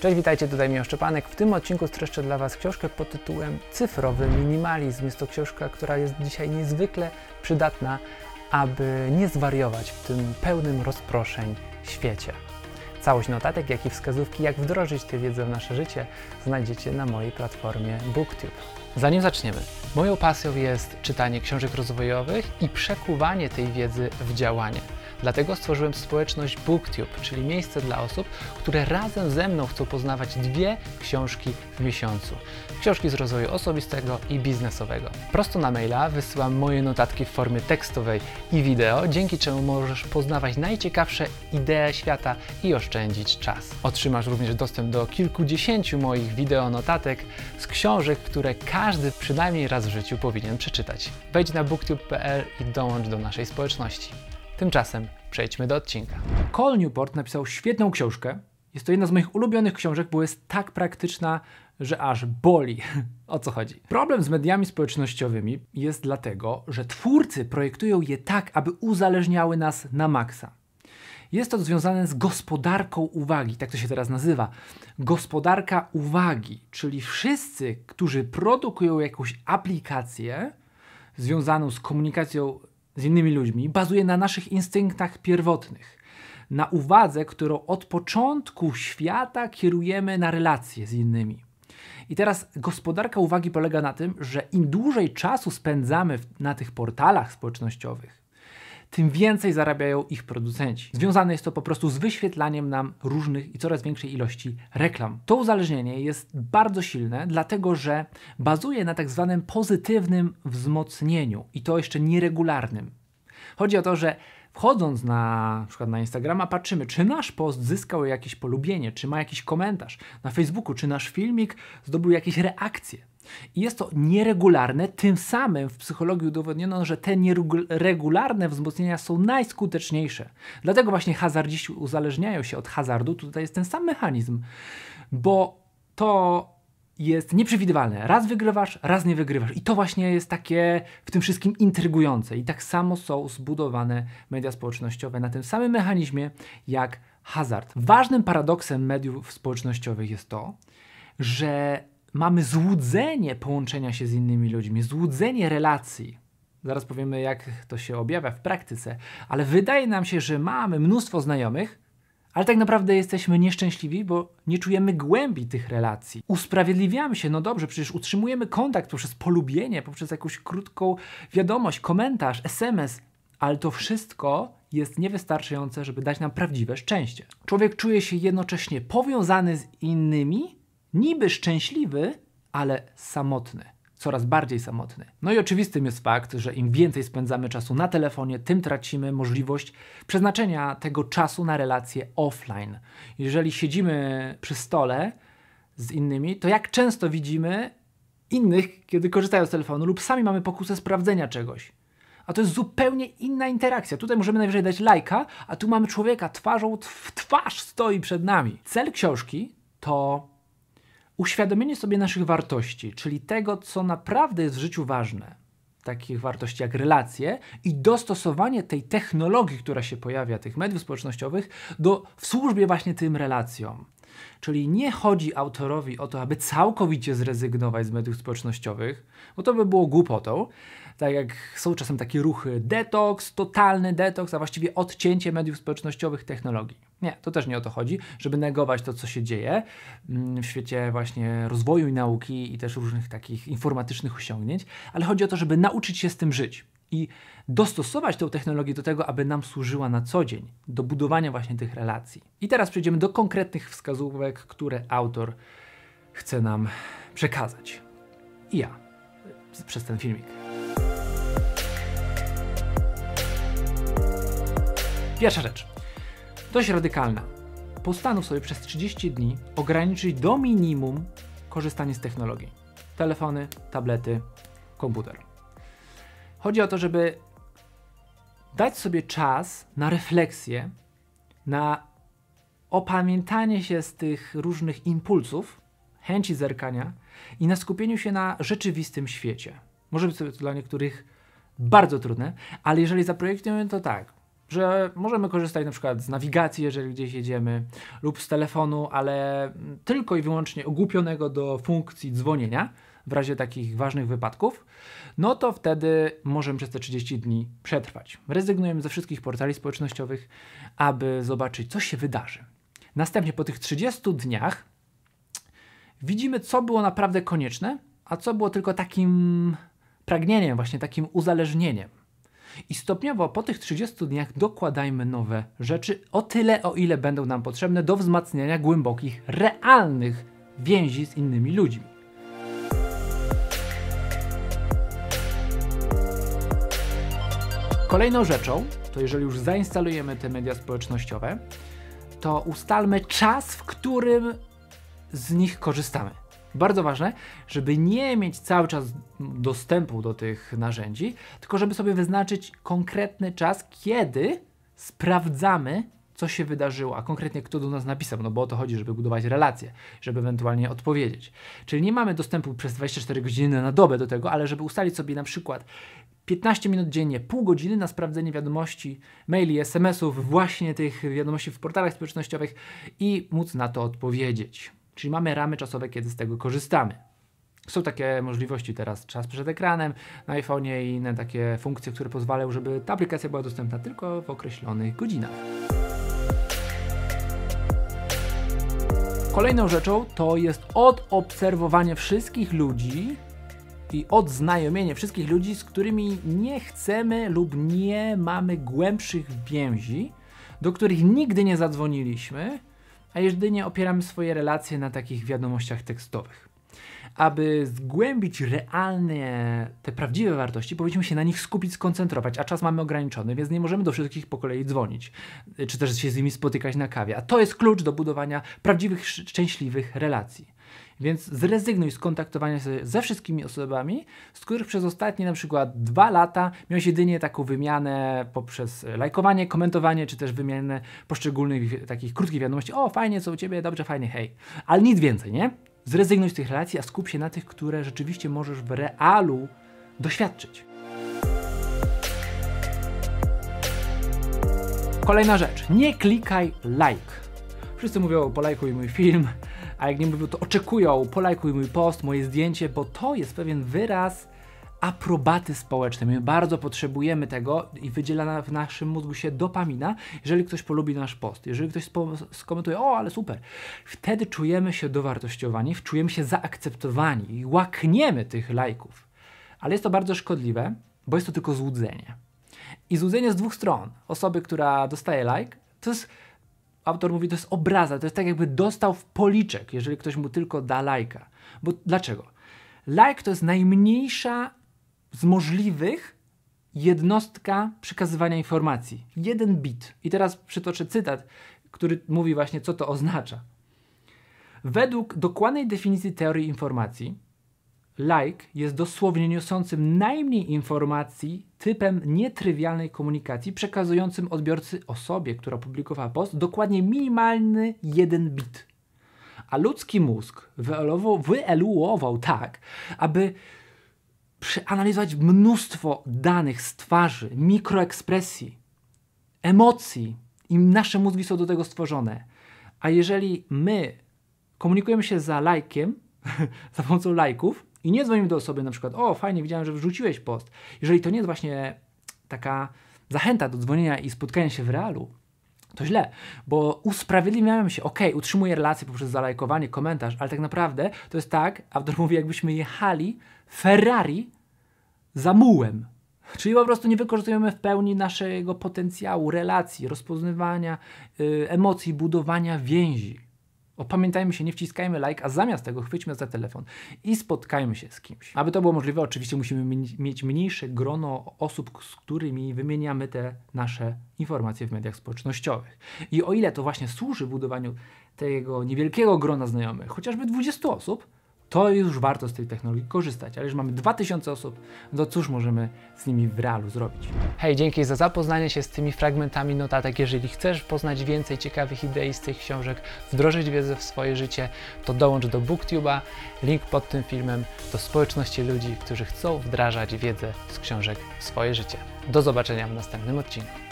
Cześć, witajcie, tutaj Michał Szczepanek. W tym odcinku streszczę dla Was książkę pod tytułem Cyfrowy Minimalizm. Jest to książka, która jest dzisiaj niezwykle przydatna, aby nie zwariować w tym pełnym rozproszeń świecie. Całość notatek, jak i wskazówki, jak wdrożyć tę wiedzę w nasze życie, znajdziecie na mojej platformie BookTube. Zanim zaczniemy, moją pasją jest czytanie książek rozwojowych i przekuwanie tej wiedzy w działanie. Dlatego stworzyłem społeczność BookTube, czyli miejsce dla osób, które razem ze mną chcą poznawać dwie książki w miesiącu. Książki z rozwoju osobistego i biznesowego. Prosto na maila wysyłam moje notatki w formie tekstowej i wideo, dzięki czemu możesz poznawać najciekawsze idee świata i oszczędzić czas. Otrzymasz również dostęp do kilkudziesięciu moich wideo notatek z książek, które każdy przynajmniej raz w życiu powinien przeczytać. Wejdź na booktube.pl i dołącz do naszej społeczności. Tymczasem przejdźmy do odcinka. Cole Newport napisał świetną książkę. Jest to jedna z moich ulubionych książek, bo jest tak praktyczna, że aż boli. O co chodzi? Problem z mediami społecznościowymi jest dlatego, że twórcy projektują je tak, aby uzależniały nas na maksa. Jest to związane z gospodarką uwagi, tak to się teraz nazywa. Gospodarka uwagi, czyli wszyscy, którzy produkują jakąś aplikację związaną z komunikacją z innymi ludźmi bazuje na naszych instynktach pierwotnych, na uwadze, którą od początku świata kierujemy na relacje z innymi. I teraz gospodarka uwagi polega na tym, że im dłużej czasu spędzamy na tych portalach społecznościowych, tym więcej zarabiają ich producenci. Związane jest to po prostu z wyświetlaniem nam różnych i coraz większej ilości reklam. To uzależnienie jest bardzo silne, dlatego że bazuje na tak zwanym pozytywnym wzmocnieniu i to jeszcze nieregularnym. Chodzi o to, że wchodząc na, na przykład na Instagrama, patrzymy, czy nasz post zyskał jakieś polubienie, czy ma jakiś komentarz. Na Facebooku, czy nasz filmik zdobył jakieś reakcje. I jest to nieregularne, tym samym w psychologii udowodniono, że te nieregularne wzmocnienia są najskuteczniejsze. Dlatego właśnie hazardziści uzależniają się od hazardu. Tutaj jest ten sam mechanizm, bo to jest nieprzewidywalne. Raz wygrywasz, raz nie wygrywasz. I to właśnie jest takie w tym wszystkim intrygujące. I tak samo są zbudowane media społecznościowe na tym samym mechanizmie jak hazard. Ważnym paradoksem mediów społecznościowych jest to, że mamy złudzenie połączenia się z innymi ludźmi, złudzenie relacji. Zaraz powiemy, jak to się objawia w praktyce, ale wydaje nam się, że mamy mnóstwo znajomych, ale tak naprawdę jesteśmy nieszczęśliwi, bo nie czujemy głębi tych relacji. Usprawiedliwiamy się, no dobrze, przecież utrzymujemy kontakt poprzez polubienie, poprzez jakąś krótką wiadomość, komentarz, SMS, ale to wszystko jest niewystarczające, żeby dać nam prawdziwe szczęście. Człowiek czuje się jednocześnie powiązany z innymi, niby szczęśliwy, ale samotny. Coraz bardziej samotny. No i oczywistym jest fakt, że im więcej spędzamy czasu na telefonie, tym tracimy możliwość przeznaczenia tego czasu na relacje offline. Jeżeli siedzimy przy stole z innymi, to jak często widzimy innych, kiedy korzystają z telefonu, lub sami mamy pokusę sprawdzenia czegoś. A to jest zupełnie inna interakcja. Tutaj możemy najwyżej dać lajka, a tu mamy człowieka twarzą w twarz stoi przed nami. Cel książki to uświadomienie sobie naszych wartości, czyli tego, co naprawdę jest w życiu ważne, takich wartości jak relacje i dostosowanie tej technologii, która się pojawia, tych mediów społecznościowych, do, w służbie właśnie tym relacjom. Czyli nie chodzi autorowi o to, aby całkowicie zrezygnować z mediów społecznościowych, bo to by było głupotą. Tak jak są czasem takie ruchy detoks, totalny detoks, a właściwie odcięcie mediów społecznościowych technologii. Nie, to też nie o to chodzi, żeby negować to, co się dzieje mm, w świecie właśnie rozwoju i nauki i też różnych takich informatycznych osiągnięć, ale chodzi o to, żeby nauczyć się z tym żyć i dostosować tę technologię do tego, aby nam służyła na co dzień, do budowania właśnie tych relacji. I teraz przejdziemy do konkretnych wskazówek, które autor chce nam przekazać. I ja przez ten filmik. Pierwsza rzecz dość radykalna. Postanów sobie przez 30 dni ograniczyć do minimum korzystanie z technologii. Telefony, tablety, komputer. Chodzi o to, żeby dać sobie czas na refleksję, na opamiętanie się z tych różnych impulsów, chęci zerkania i na skupieniu się na rzeczywistym świecie. Może być to dla niektórych bardzo trudne, ale jeżeli zaprojektujemy to tak, że możemy korzystać na przykład z nawigacji, jeżeli gdzieś jedziemy, lub z telefonu, ale tylko i wyłącznie ogłupionego do funkcji dzwonienia w razie takich ważnych wypadków, no to wtedy możemy przez te 30 dni przetrwać. Rezygnujemy ze wszystkich portali społecznościowych, aby zobaczyć, co się wydarzy. Następnie po tych 30 dniach widzimy, co było naprawdę konieczne, a co było tylko takim pragnieniem, właśnie takim uzależnieniem. I stopniowo po tych 30 dniach dokładajmy nowe rzeczy, o tyle, o ile będą nam potrzebne do wzmacniania głębokich, realnych więzi z innymi ludźmi. Kolejną rzeczą, to jeżeli już zainstalujemy te media społecznościowe, to ustalmy czas, w którym z nich korzystamy. Bardzo ważne, żeby nie mieć cały czas dostępu do tych narzędzi, tylko żeby sobie wyznaczyć konkretny czas, kiedy sprawdzamy, co się wydarzyło, a konkretnie kto do nas napisał, no bo o to chodzi, żeby budować relacje, żeby ewentualnie odpowiedzieć. Czyli nie mamy dostępu przez 24 godziny na dobę do tego, ale żeby ustalić sobie na przykład 15 minut dziennie, pół godziny na sprawdzenie wiadomości, maili, SMS-ów, właśnie tych wiadomości w portalach społecznościowych i móc na to odpowiedzieć. Czyli mamy ramy czasowe, kiedy z tego korzystamy. Są takie możliwości teraz, czas przed ekranem na iPhone'ie i inne takie funkcje, które pozwalają, żeby ta aplikacja była dostępna tylko w określonych godzinach. Kolejną rzeczą to jest odobserwowanie wszystkich ludzi i odznajomienie wszystkich ludzi, z którymi nie chcemy lub nie mamy głębszych więzi, do których nigdy nie zadzwoniliśmy, a jedynie opieramy swoje relacje na takich wiadomościach tekstowych. Aby zgłębić realne, te prawdziwe wartości, powinniśmy się na nich skupić, skoncentrować, a czas mamy ograniczony, więc nie możemy do wszystkich po kolei dzwonić, czy też się z nimi spotykać na kawie. A to jest klucz do budowania prawdziwych, szczęśliwych relacji. Więc zrezygnuj z kontaktowania się ze wszystkimi osobami, z których przez ostatnie na przykład dwa lata miałeś jedynie taką wymianę poprzez lajkowanie, komentowanie, czy też wymianę poszczególnych takich krótkich wiadomości. O, fajnie, co u Ciebie, dobrze, fajnie, hej. Ale nic więcej, nie? Zrezygnuj z tych relacji, a skup się na tych, które rzeczywiście możesz w realu doświadczyć. Kolejna rzecz. Nie klikaj like. Wszyscy mówią, polajkuj mój film, a jak nie mówią, to oczekują, polajkuj mój post, moje zdjęcie, bo to jest pewien wyraz aprobaty społecznej. My bardzo potrzebujemy tego i wydziela w naszym mózgu się dopamina, jeżeli ktoś polubi nasz post, jeżeli ktoś skomentuje, o, ale super. Wtedy czujemy się dowartościowani, czujemy się zaakceptowani i łakniemy tych lajków. Ale jest to bardzo szkodliwe, bo jest to tylko złudzenie. I złudzenie z dwóch stron. Osoby, która dostaje like, to jest autor mówi, to jest obraza, to jest tak jakby dostał w policzek, jeżeli ktoś mu tylko da lajka. Bo dlaczego? Like to jest najmniejsza z możliwych jednostka przekazywania informacji. Jeden bit. I teraz przytoczę cytat, który mówi właśnie, co to oznacza. Według dokładnej definicji teorii informacji, like jest dosłownie niosącym najmniej informacji typem nietrywialnej komunikacji, przekazującym odbiorcy osobie, która opublikowała post, dokładnie minimalny jeden bit. A ludzki mózg wyeluował, wyeluował tak, aby przeanalizować mnóstwo danych z twarzy, mikroekspresji, emocji i nasze mózgi są do tego stworzone. A jeżeli my komunikujemy się za lajkiem, za pomocą lajków, i nie dzwonimy do osoby na przykład, o fajnie, widziałem, że wrzuciłeś post. Jeżeli to nie jest właśnie taka zachęta do dzwonienia i spotkania się w realu, to źle, bo usprawiedliwiamy się, ok, utrzymuję relację poprzez zalajkowanie, komentarz, ale tak naprawdę to jest tak, autor mówi, jakbyśmy jechali Ferrari za mułem. Czyli po prostu nie wykorzystujemy w pełni naszego potencjału, relacji, rozpoznawania yy, emocji, budowania więzi. Opamiętajmy się, nie wciskajmy like, a zamiast tego chwyćmy za telefon i spotkajmy się z kimś. Aby to było możliwe, oczywiście musimy mieć mniejsze grono osób, z którymi wymieniamy te nasze informacje w mediach społecznościowych. I o ile to właśnie służy budowaniu tego niewielkiego grona znajomych, chociażby 20 osób, to już warto z tej technologii korzystać. Ale już mamy 2000 osób, no cóż możemy z nimi w realu zrobić? Hej, dzięki za zapoznanie się z tymi fragmentami notatek. Jeżeli chcesz poznać więcej ciekawych idei z tych książek, wdrożyć wiedzę w swoje życie, to dołącz do BookTube'a. Link pod tym filmem do społeczności ludzi, którzy chcą wdrażać wiedzę z książek w swoje życie. Do zobaczenia w następnym odcinku.